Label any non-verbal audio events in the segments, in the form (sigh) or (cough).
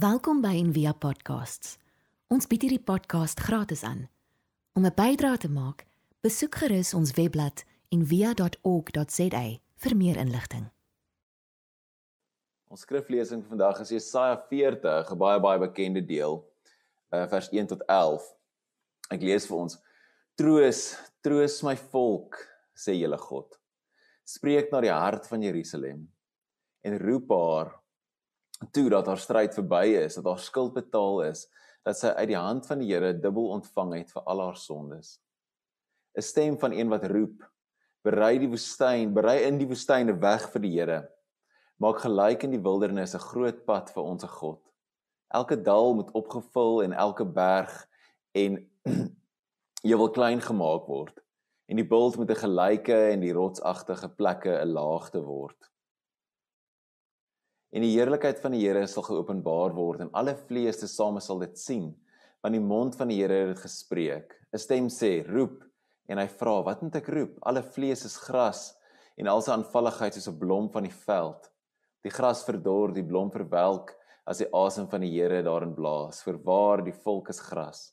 Welkom by Envia Podcasts. Ons bied hierdie podcast gratis aan. Om 'n bydrae te maak, besoek gerus ons webblad en via.org.za vir meer inligting. Ons skriflesing vandag is Jesaja 40, 'n baie baie bekende deel, uh, vers 1 tot 11. Ek lees vir ons: Troos, troos my volk, sê julle God. Spreek na die hart van Jerusalem en roep haar toe dat haar stryd verby is, dat haar skuld betaal is, dat sy uit die hand van die Here dubbel ontvang het vir al haar sondes. 'n Stem van een wat roep: berei die woestyn, berei in die woestyn 'n weg vir die Here. Maak gelyk in die wildernis 'n groot pad vir ons God. Elke dal moet opgevul en elke berg en (clears throat) jy wil klein gemaak word en die bult moet 'n gelyke en die rotsagtige plekke 'n laagte word. En die heerlikheid van die Here sal geopenbaar word en alle vlees te same sal dit sien want die mond van die Here het gespreek. 'n Stem sê: "Roep." en hy vra wat moet ek roep? Alle vlees is gras en al sy aanvalligheid soos 'n blom van die veld. Die gras verdor die blom verwelk as die asem van die Here daarin blaas. Verwaar die volk is gras.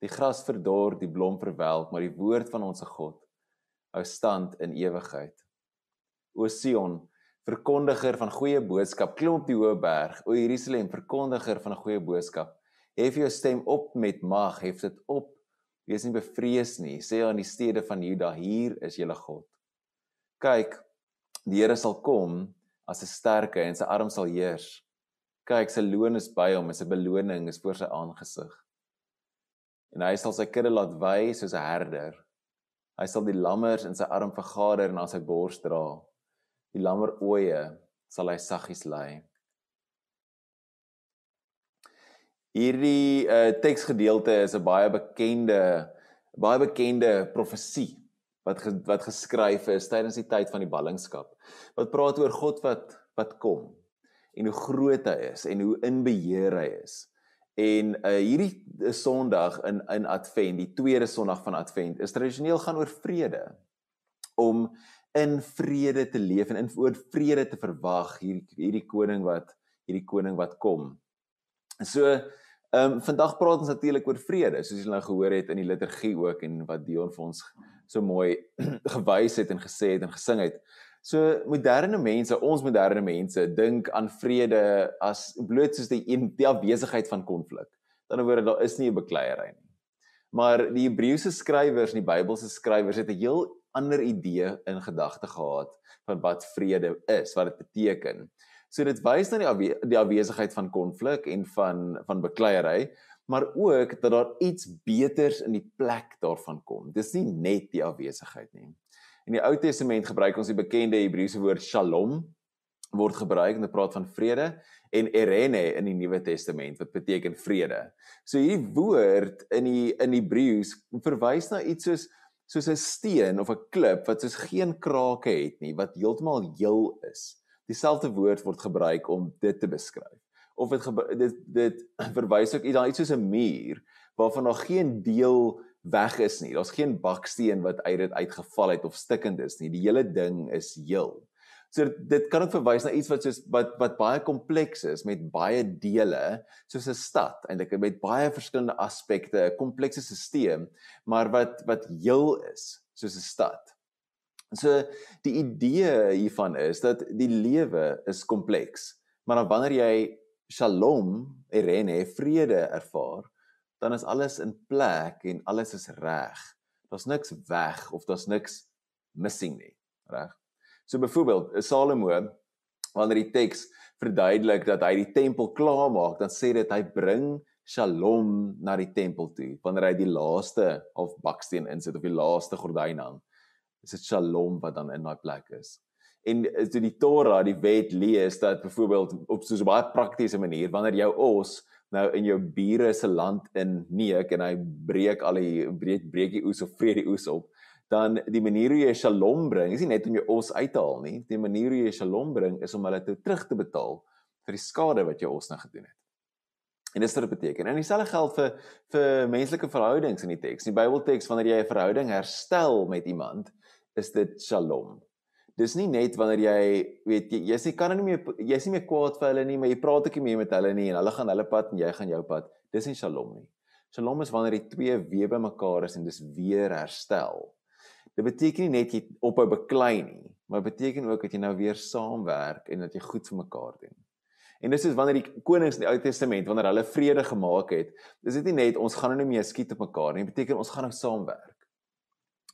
Die gras verdor die blom verwelk maar die woord van ons God hou stand in ewigheid. O Sion verkondiger van goeie boodskap klim op die hoë berg o Jerusalem verkondiger van 'n goeie boodskap hef jou stem op met mag hef dit op Wees nie bevrees nie, sê aan die stede van Juda, hier is julle God. Kyk, die Here sal kom as 'n sterke en sy arm sal heers. Kyk, sy loon is by hom en sy beloning is voor sy aangesig. En hy sal sy kudde laat wy soos 'n herder. Hy sal die lammers in sy arm vergader en aan sy bors dra. Die lammer oeye sal hy saggies lei. Hierdie uh, teksgedeelte is 'n baie bekende baie bekende profesie wat ge, wat geskryf is tydens die tyd van die ballingskap. Wat praat oor God wat wat kom en hoe groot hy is en hoe in beheer hy is. En uh, hierdie Sondag in in Advent, die tweede Sondag van Advent, is tradisioneel gaan oor vrede. Om in vrede te leef en in oor vrede te verwag hierdie hierdie koning wat hierdie koning wat kom. So Ehm um, vandag praat ons natuurlik oor vrede, soos julle nou gehoor het in die liturgie ook en wat Dion vir ons so mooi (clears throat) gewys het en gesê het en gesing het. So moderne mense, ons moderne mense dink aan vrede as bloot soos die een die afwesigheid van konflik. Dan word daar is nie 'n bekleierery nie. Maar die Hebreëse skrywers en die Bybelse skrywers het 'n heel ander idee in gedagte gehad van wat vrede is, wat dit beteken. So dit wys na die afwe die afwesigheid van konflik en van van bekleierery, maar ook dat daar iets beters in die plek daarvan kom. Dis nie net die afwesigheid nie. In die Ou Testament gebruik ons die bekende Hebreëse woord Shalom word gebruik om te praat van vrede en Irene in die Nuwe Testament wat beteken vrede. So hierdie woord in die in Hebreëus verwys na iets soos soos 'n steen of 'n klip wat soos geen krake het nie, wat heeltemal heel is dieselfde woord word gebruik om dit te beskryf. Of dit dit dit (clears throat) verwys ook iets soos 'n muur waarvan daar geen deel weg is nie. Daar's geen baksteen wat uit dit uitgeval het of stikkend is nie. Die hele ding is heel. So dit kan ook verwys na iets wat soos wat wat baie kompleks is met baie dele, soos 'n stad eintlik met baie verskillende aspekte, 'n komplekse stelsel, maar wat wat heel is, soos 'n stad. So die idee hiervan is dat die lewe is kompleks. Maar dan wanneer jy Shalom, Irene, vrede ervaar, dan is alles in plek en alles is reg. Daar's niks weg of daar's niks missing nie, reg? So byvoorbeeld, Salomo wanneer die teks verduidelik dat hy die tempel klaar maak, dan sê dit hy bring Shalom na die tempel toe wanneer hy die laaste of baksteen insit of die laaste gordyn hang is dit Shalom wat dan in daai plek is. En as jy die Torah, die wet lees dat byvoorbeeld op so 'n baie praktiese manier wanneer jou os nou in jou bure se land in neek en hy breek al die breek breek die oes of vrede die oes op, dan die manier hoe jy Shalom bring, is nie net om jou os uit te haal nie. Die manier hoe jy Shalom bring is om hulle te terug te betaal vir die skade wat jou os nou gedoen het. En dit beteken. En dieselfde geld vir vir menslike verhoudings in die teks. Die Bybelteks wanneer jy 'n verhouding herstel met iemand, is dit shalom. dis nie net wanneer jy weet jy jy's nie kan nie meer jy's nie meer kwaad vir hulle nie, maar jy praat ook nie meer met hulle nie en hulle gaan hulle pad en jy gaan jou pad. Dis nie Shalom nie. Shalom is wanneer die twee weer bymekaar is en dis weer herstel. Dit beteken nie net jy ophou beklei nie, maar beteken ook dat jy nou weer saamwerk en dat jy goed vir mekaar doen. En dis is wanneer die konings in die Ou Testament wanneer hulle vrede gemaak het, dis dit nie net ons gaan nou nie meer skiet op mekaar nie, beteken ons gaan nou saamwerk.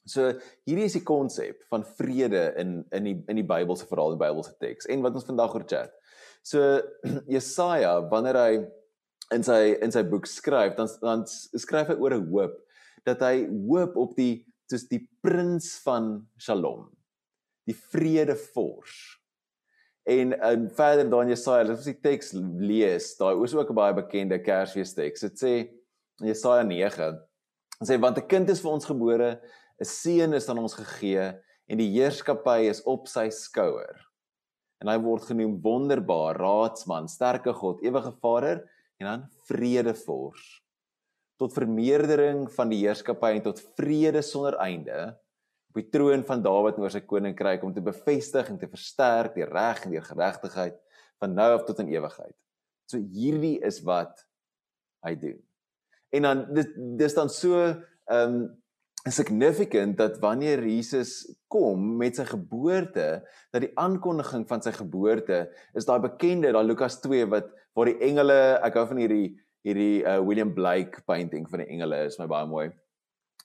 So hierdie is die konsep van vrede in in die in die Bybelse verhaal, die Bybelse teks en wat ons vandag oor chat. So (clears throat) Jesaja wanneer hy in sy in sy boek skryf, dan dan skryf hy oor 'n hoop dat hy hoop op die soos die prins van Shalom, die vredevors. En in verder dan Jesaja, as jy die teks lees, daai is ook 'n baie bekende Kersfees teks. Dit sê in Jesaja 9, sê want 'n kind is vir ons gebore 'n seun is aan ons gegee en die heerskappy is op sy skouer. En hy word genoem wonderbaar, raadsman, sterke God, ewige Vader en dan vredevors. Tot vermeerdering van die heerskappy en tot vrede sonder einde op die troon van Dawid oor sy koninkryk om te bevestig en te versterk die reg en die geregtigheid van nou af tot in ewigheid. So hierdie is wat hy doen. En dan dis dis dan so ehm um, significant dat wanneer Jesus kom met sy geboorte, dat die aankondiging van sy geboorte is daai bekende, daai Lukas 2 wat waar die engele, ek hou van hierdie hierdie uh, William Blake painting van die engele is my baie mooi.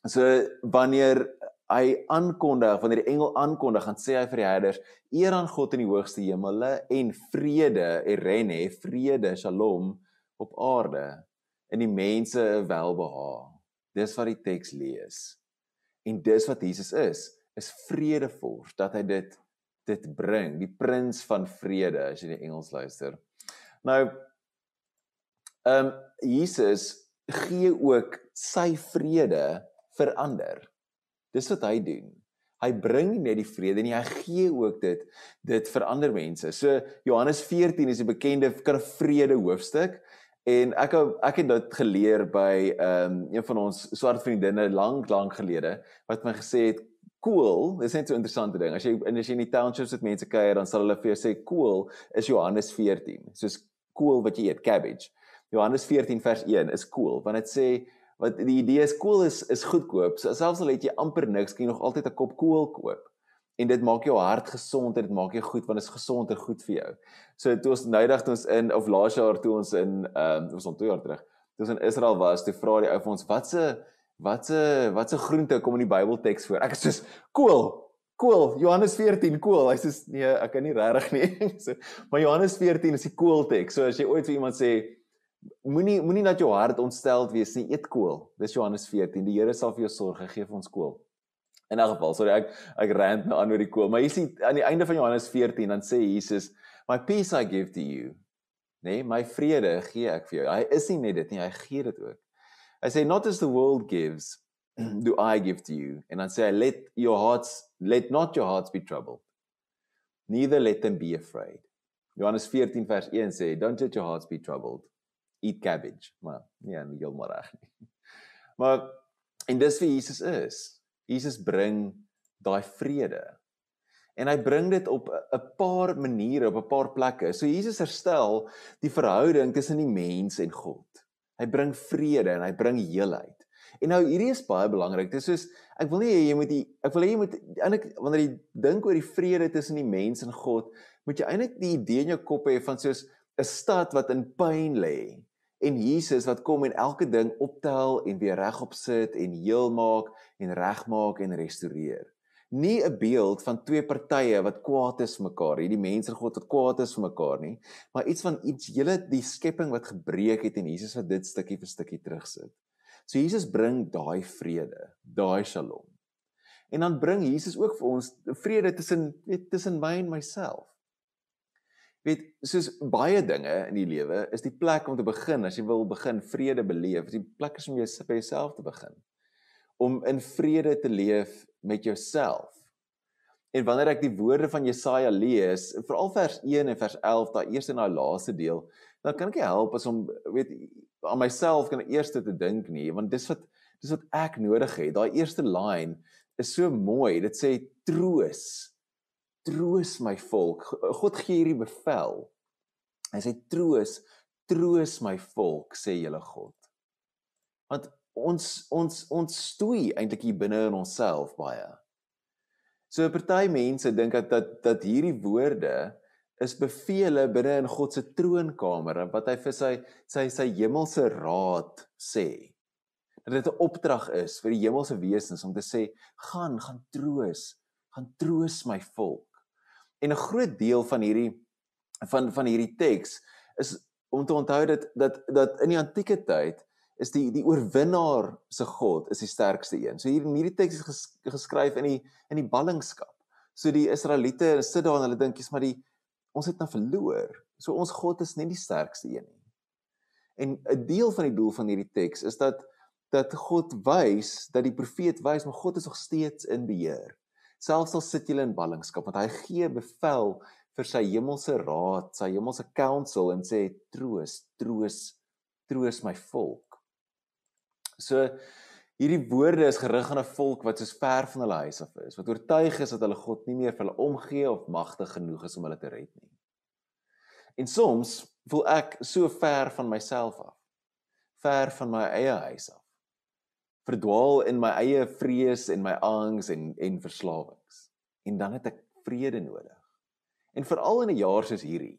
So wanneer hy aankondig, wanneer die engel aankondig, dan sê hy vir die herders: "Eer aan God in die hoogste hemele en vrede, erene, vrede, shalom op aarde in die mense welbehae." Dis wat die teks lees. En dis wat Jesus is, is vredevors dat hy dit dit bring, die prins van vrede as jy die Engels luister. Nou ehm um, Jesus gee ook sy vrede vir ander. Dis wat hy doen. Hy bring nie net die vrede nie, hy gee ook dit dit vir ander mense. So Johannes 14 is 'n bekende vrede hoofstuk En ek ek het dit geleer by ehm um, een van ons swart vriendinne lank lank gelede wat my gesê het cool, dis net so 'n interessante ding. As jy in as jy in die townships met mense kuier, dan sal hulle vir jou sê cool is Johannes 14. Soos cool wat jy eet, cabbage. Johannes 14 vers 1 is cool want dit sê wat die idee is cool is is goedkoop. So selfs al het jy amper niks, kan jy nog altyd 'n kop kool koop en dit maak jou hart gesond en dit maak jou goed want dit is gesond en goed vir jou. So toe ons noudag toe ons in of laas jaar toe ons in ehm um, ons ons 2 jaar terug toe ons in Israel was, toe vra die ou vir ons watse watse watse groente kom in die Bybelteks voor. Ek is soos kool. Kool, Johannes 14 kool. Hy sê nee, ek kan nie regtig nie. (laughs) so, maar Johannes 14 is die kool teks. So as jy ooit vir iemand sê moenie moenie dat jou hart ontsteld wees nie, eet kool. Dis Johannes 14. Die Here sal vir jou sorg, gee vir ons kool. In 'n geval, sorry ek ek rant nou aan oor die kool, maar jy sien aan die einde van Johannes 14 dan sê Jesus, "My peace I give to you." Nee, my vrede gee ek vir jou. Hy is nie net dit nie, hy gee dit ook. Hy sê not as the world gives, (clears throat) do I give to you. En dan sê hy, "Let your hearts let not your hearts be troubled. Neither let them be afraid." Johannes 14 vers 1 sê, "Don't let your hearts be troubled. Eat cabbage." Maar nee, nie heeltemal reg nie. (laughs) Maar en dis wie Jesus is. Jesus bring daai vrede. En hy bring dit op 'n paar maniere, op 'n paar plekke. So Jesus herstel die verhouding tussen die mens en God. Hy bring vrede en hy bring heelheid. En nou hierdie is baie belangrik. Dit is soos ek wil nie jy moet die ek wil hê jy moet eintlik wanneer jy dink oor die vrede tussen die mens en God, moet jy eintlik die idee in jou kop hê van soos 'n stad wat in pyn lê en Jesus wat kom en elke ding optel en weer regop sit en heel maak en regmaak en restoreer. Nie 'n beeld van twee partye wat kwaad is vir mekaar, hierdie mense God wat kwaad is vir mekaar nie, maar iets van iets hele die skepping wat gebreek het en Jesus wat dit stukkie vir stukkie terugsit. So Jesus bring daai vrede, daai shalom. En dan bring Jesus ook vir ons vrede tussen tussen my en myself weet soos baie dinge in die lewe is die plek om te begin as jy wil begin vrede beleef die plek is om jou by jouself te begin. Om in vrede te leef met jouself. En wanneer ek die woorde van Jesaja lees veral vers 1 en vers 11 daai eerste en daai laaste deel dan kan ek nie help as om weet aan myself kan eers te dink nie want dis wat dis wat ek nodig het. Daai eerste line is so mooi dit sê troos troos my volk. God gee hierdie bevel. Hy sê troos, troos my volk, sê julle God. Want ons ons ons stoei eintlik hier binne in onsself baie. So party mense dink dat dat dat hierdie woorde is bevele binne in God se troonkamer wat hy vir sy sy sy hemelse raad sê. Dat dit 'n opdrag is vir die hemelse wesens om te sê gaan gaan troos, gaan troos my volk. En 'n groot deel van hierdie van van hierdie teks is om te onthou dat dat dat in die antieke tyd is die die oorwinnaar se God is die sterkste een. So hier in hierdie teks is ges, geskryf in die in die ballingskap. So die Israeliete sit daar en hulle dink jy's maar die ons het nou verloor. So ons God is nie die sterkste een nie. En 'n deel van die doel van hierdie teks is dat dat God wys dat die profeet wys maar God is nog steeds in beheer. Selfs al sit julle in ballingskap want hy gee bevel vir sy hemelse raad, sy hemelse council en sê troos, troos, troos my volk. So hierdie woorde is gerig aan 'n volk wat soos ver van hulle huis af is, wat oortuig is dat hulle God nie meer vir hulle omgee of magtig genoeg is om hulle te red nie. En soms voel ek so ver van myself af. Ver van my eie huis af verdwaal in my eie vrees en my angs en en verslawings. En dan het ek vrede nodig. En veral in 'n jaar soos hierdie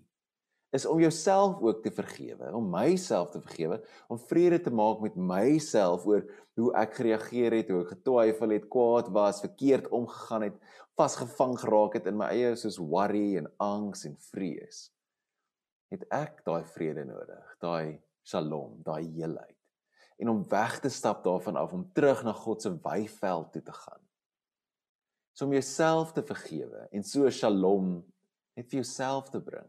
is om jouself ook te vergewe, om myself te vergewe, om vrede te maak met myself oor hoe ek gereageer het, hoe ek getwyfel het, kwaad was, verkeerd omgegaan het, vasgevang geraak het in my eie soos worry en angs en vrees. Het ek daai vrede nodig, daai shalom, daai heelheid en om weg te stap daarvan af om terug na God se weiveld toe te gaan. So om jouself te vergewe en so shalom net vir jouself te bring.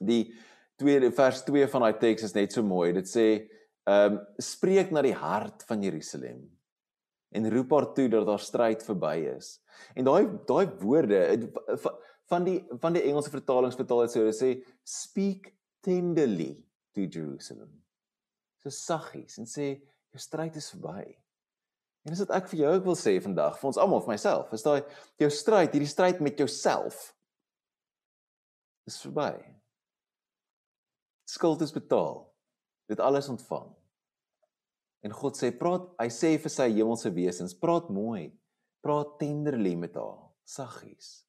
Die tweede vers 2 van daai teks is net so mooi. Dit sê ehm um, spreek na die hart van Jerusalem en roep haar toe dat daar stryd verby is. En daai daai woorde van die van die Engelse vertalings vertaal dit so, dit sê speak tenderly to Jerusalem so saggies en sê jou stryd is verby. En dis wat ek vir jou ook wil sê vandag, vir ons almal, vir myself, is daai jou stryd, hierdie stryd met jouself is verby. Skuld is betaal. Dit alles ontvang. En God sê praat, hy sê vir sy hemelse wesens, praat mooi. Praat tenderly met haar, saggies.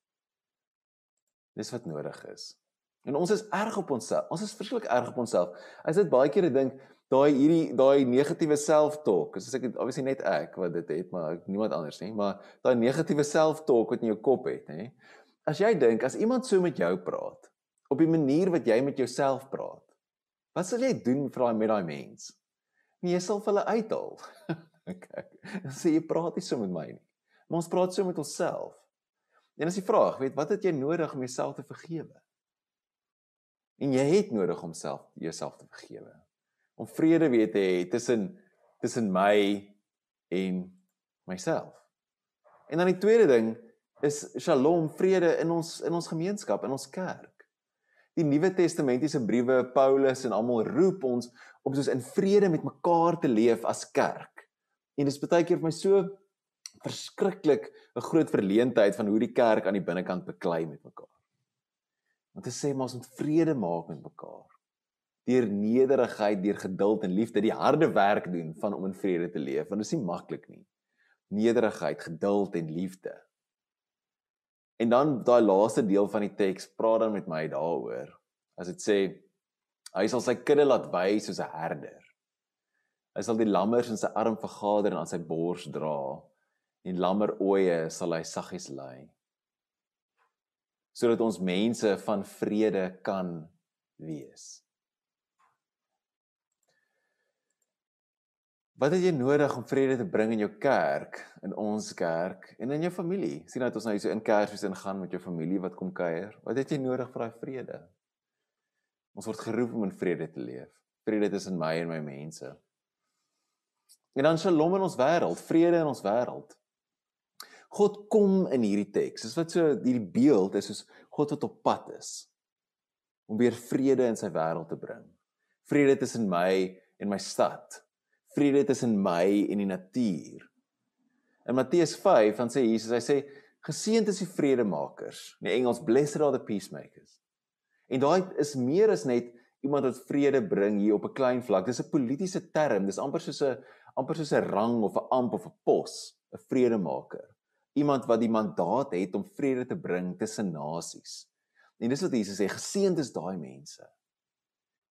Dis wat nodig is. En ons is erg op onsself. Ons is verskriklik erg op onsself. As dit baie kere dink, daai hierdie daai negatiewe self-talk, as ek obviously net ek wat dit het, maar niemand anders nie, maar daai negatiewe self-talk wat in jou kop het, hè. As jy dink as iemand so met jou praat, op die manier wat jy met jouself praat, wat sal jy doen vir daai met daai mens? Nee, jy sal hulle uithaal. (laughs) okay. Sê jy praat nie so met my nie. Maar ons praat so met onsself. En as jy vra, weet wat het jy nodig om jouself te vergewe? En jy het nodig om self jouself te vergewe om vrede weet te hê tussen tussen my en myself. En dan die tweede ding is shalom, vrede in ons in ons gemeenskap, in ons kerk. Die Nuwe Testamentiese briewe, Paulus en almal roep ons om soos in vrede met mekaar te leef as kerk. En dit is baie keer vir my so verskriklik 'n groot verleentheid van hoe die kerk aan die binnekant beklei met mekaar. Want dit sê ons moet vrede maak met mekaar deur nederigheid, deur geduld en liefde die harde werk doen van om in vrede te leef, want dit is nie maklik nie. Nederigheid, geduld en liefde. En dan daai laaste deel van die teks praat dan met my daaroor. As dit sê hy sal sy kudde laat wy soos 'n herder. Hy sal die lammers in sy arm vergader en aan sy bors dra en lammer oeye sal hy saggies lei. Sodat ons mense van vrede kan wees. Wat het jy nodig om vrede te bring in jou kerk, in ons kerk en in jou familie? Sien dat ons nou hier so in Kersfees ingaan met jou familie wat kom kuier. Wat het jy nodig vir daai vrede? Ons word geroep om in vrede te leef. Vrede tussen my en my mense. En dan shalom in ons wêreld, vrede in ons wêreld. God kom in hierdie teks. Dis wat so hierdie beeld is soos God wat op pad is om weer vrede in sy wêreld te bring. Vrede tussen my en my stad vrede tussen my en die natuur. In Matteus 5 dan sê Jesus, hy sê Geseënd is die vredemakers. In die Engels blessed are the peacemakers. En daai is meer as net iemand wat vrede bring hier op 'n klein vlak. Dis 'n politieke term. Dis amper soos 'n amper soos 'n rang of 'n amp of 'n pos, 'n vredemaker. Iemand wat die mandaat het om vrede te bring tussen nasies. En dis wat Jesus sê, geseënd is daai mense.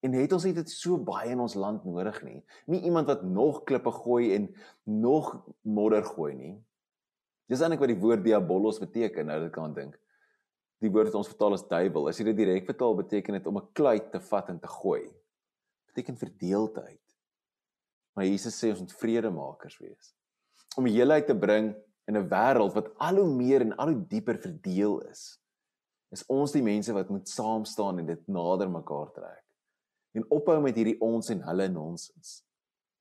En het ons dit so baie in ons land nodig nie. Nie iemand wat nog klippe gooi en nog modder gooi nie. Dis eintlik wat die woord diabolos beteken, nou dat ek kan dink die woord wat ons vertaal as duiwel, as jy dit direk vertaal beteken dit om 'n kluit te vat en te gooi. Beteken verdeeldheid. Maar Jesus sê ons moet vredemakers wees. Om die heelheid te bring in 'n wêreld wat al hoe meer en al hoe dieper verdeel is. Is ons die mense wat moet saam staan en dit nader mekaar trek. En ophou met hierdie ons en hulle nonsens.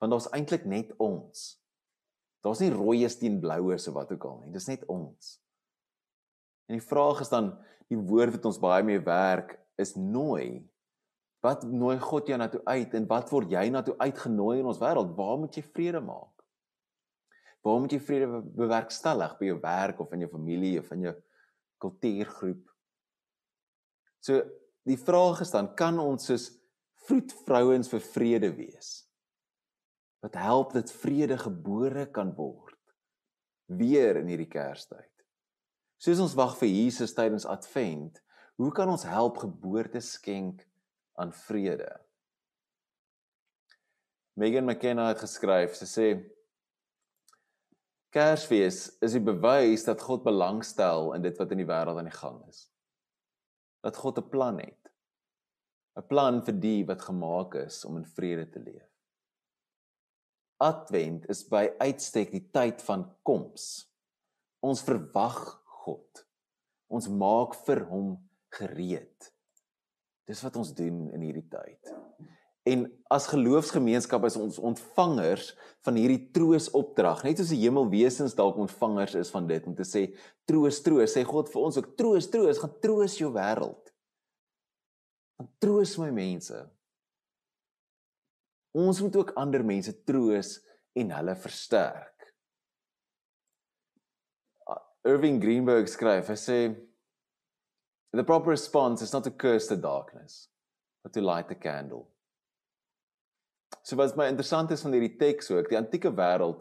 Want daar's eintlik net ons. Daar's nie rooies teen bloues of wat ook al nie. Dis net ons. En die vraag is dan die woord wat ons baie mee werk is nooi. Wat nooi God jou na toe uit en wat word jy na toe uitgenooi in ons wêreld? Waar moet jy vrede maak? Waar moet jy vrede bewerkstellig by jou werk of in jou familie of in jou kultuurgroep? So die vraag is dan kan ons soos vroedvrouens vir vrede wees? Wat help dat vrede gebore kan word weer in hierdie Kerstyd? Soos ons wag vir Jesus tydens Advent, hoe kan ons help geboorte skenk aan vrede? Megan McKenna het geskryf, sy sê Kersfees is die bewys dat God belangstel in dit wat in die wêreld aan die gang is. Dat God 'n plan het. 'n Plan vir die wat gemaak is om in vrede te leef. Advent is by uitstek die tyd van koms. Ons verwag God. Ons maak vir hom gereed. Dis wat ons doen in hierdie tyd. En as geloofsgemeenskap is ons ontvangers van hierdie troosopdrag. Net soos die hemelwesens dalk ontvangers is van dit om te sê troos, troos, sê God vir ons ook troos, troos, gaan troos jou wêreld. Gaan troos my mense. Ons moet ook ander mense troos en hulle versterk. Irving Greenberg skryf, hy sê the proper response is not to curse the darkness, but to light the candle. So wat my interessant is van hierdie teks ook, die antieke wêreld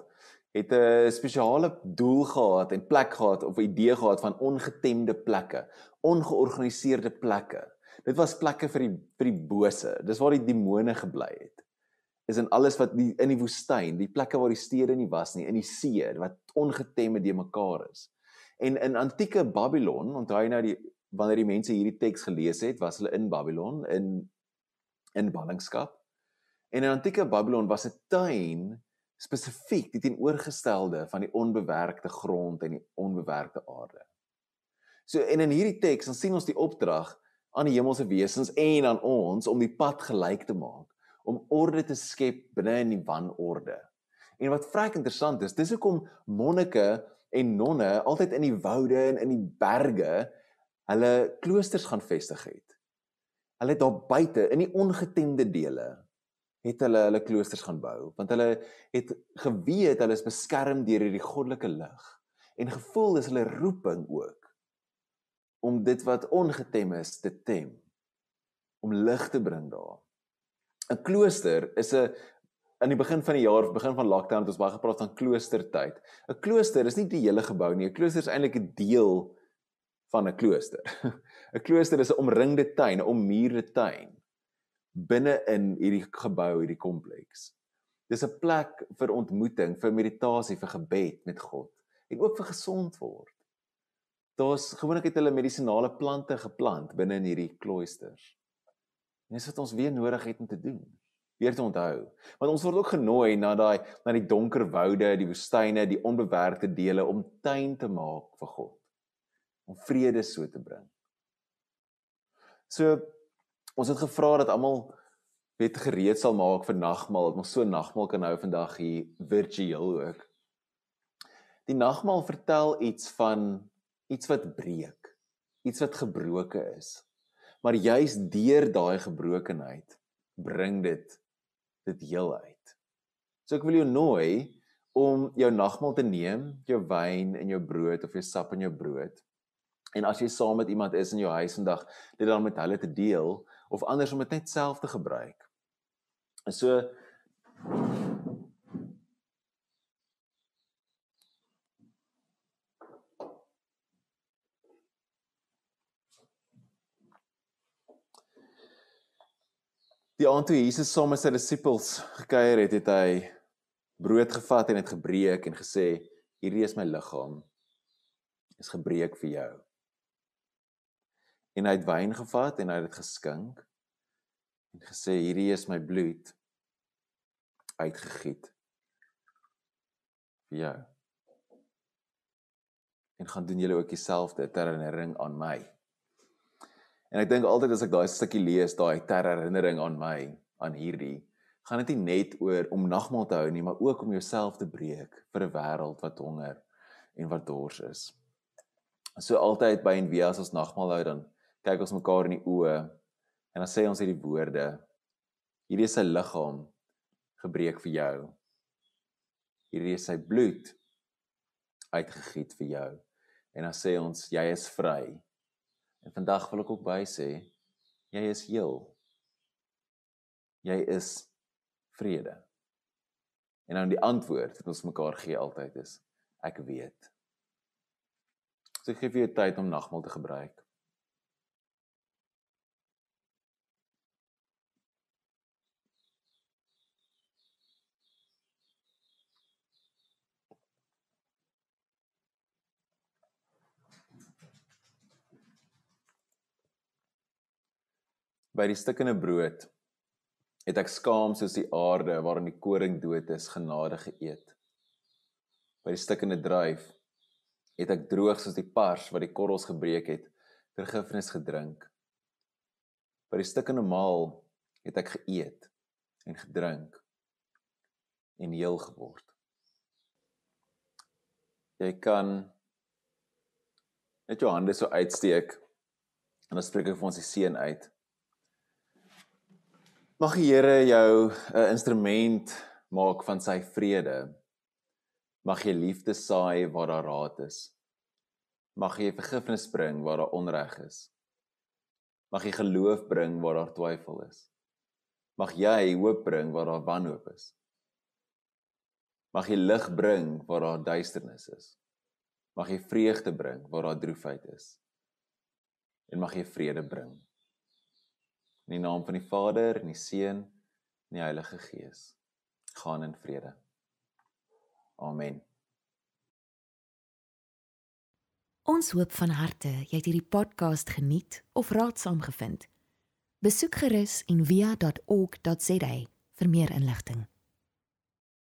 het 'n spesiale doel gehad en plek gehad of 'n idee gehad van ongetemde plekke, ongeorganiseerde plekke. Dit was plekke vir die vir die bose. Dis waar die demone gebly het. Is in alles wat die, in die woestyn, die plekke waar die stede nie was nie, in die see wat ongetemme de mekaar is. En in antieke Babylon, onthou jy nou die wanneer die mense hierdie teks gelees het, was hulle in Babylon in in ballingskap. En in antieke Babylon was 'n tuin spesifiek die teenoorgestelde van die onbewerkte grond en die onbewerkte aarde. So en in hierdie teks dan sien ons die opdrag aan die hemelse wesens en aan ons om die pad gelyk te maak, om orde te skep binne in die wanorde. En wat vrek interessant is, dis hoekom monnike en nonne altyd in die woude en in die berge hulle kloosters gaan vestig het. Hulle het daar buite in die ongetemde dele het hulle hulle kloosters gaan bou want hulle het geweet hulle is beskerm deur hierdie goddelike lig en gevoel dis hulle roeping ook om dit wat ongetem is te tem om lig te bring daar. 'n Klooster is 'n in die begin van die jaar of begin van lockdown het ons baie gepraat van kloostertyd. 'n Klooster is nie die hele gebou nie. 'n Klooster is eintlik 'n deel van 'n klooster. (laughs) 'n Klooster is 'n omringde tuin, 'n ommuurde tuin binne in hierdie gebou, hierdie kompleks. Dis 'n plek vir ontmoeting, vir meditasie, vir gebed met God en ook vir gesond word. Daar's gewoonlik het hulle medisonale plante geplant binne in hierdie kloosters. En dis wat ons weer nodig het om te doen weer te onthou. Want ons word ook genooi na daai na die donker woude, die woestyne, die onbewerkte dele om tuin te maak vir God. Om vrede so te bring. So ons het gevra dat almal weet gereed sal maak vir nagmaal, dat ons so nagmaal kan hou vandag hier virtueel ook. Die nagmaal vertel iets van iets wat breek, iets wat gebroken is. Maar juis deur daai gebrokenheid bring dit dit heel uit. So ek wil jou nooi om jou nagmaal te neem, jou wyn en jou brood of jou sap en jou brood. En as jy saam met iemand is in jou huis vandag, dit dan met hulle te deel of anders om dit net self te gebruik. En so Die aand toe Jesus saam met sy disippels gekuier het, het hy brood gevat en dit gebreek en gesê: "Hierdie is my liggaam. Is gebreek vir jou." En hy het wyn gevat en hy het dit geskink en gesê: "Hierdie is my bloed uitgegiet vir jou." En gaan doen julle ook dieselfde ter herinnering aan my. En ek dink altyd as ek daai stukkie lees, daai ter herinnering aan my, aan hierdie, gaan dit nie net oor om nagmaal te hou nie, maar ook om jouself te breek vir 'n wêreld wat honger en wat dors is. So altyd by en wie as ons nagmaal hou dan kyk ons mekaar in die oë en dan sê ons hierdie woorde: Hierdie is sy liggaam gebreek vir jou. Hierdie is sy bloed uitgegiet vir jou. En dan sê ons jy is vry. En vandag wil ek ook by sê jy is heel. Jy is vrede. En dan die antwoord wat ons mekaar gee altyd is ek weet. So gee vir jou tyd om nagmaal te gebruik. By die stukkende brood het ek skaam soos die aarde waarin die koring dood is genade geëet. By die stukkende druif het ek droog soos die pars wat die korrels gebreek het, vergifnis gedrink. By die stukkende maal het ek geëet en gedrink en heel geword. Jy kan net jou hande so uitsteek en dan spreek ek vir ons die seën uit. Mag die Here jou 'n instrument maak van sy vrede. Mag jy liefde saai waar daar raad is. Mag jy vergifnis bring waar daar onreg is. Mag jy geloof bring waar daar twyfel is. Mag jy hoop bring waar daar wanhoop is. Mag jy lig bring waar daar duisternis is. Mag jy vreugde bring waar daar droefheid is. En mag jy vrede bring In die naam van die Vader en die Seun en die Heilige Gees. Gaan in vrede. Amen. Ons hoop van harte jy het hierdie podcast geniet of raadsaam gevind. Besoek gerus en via.ok.za vir meer inligting.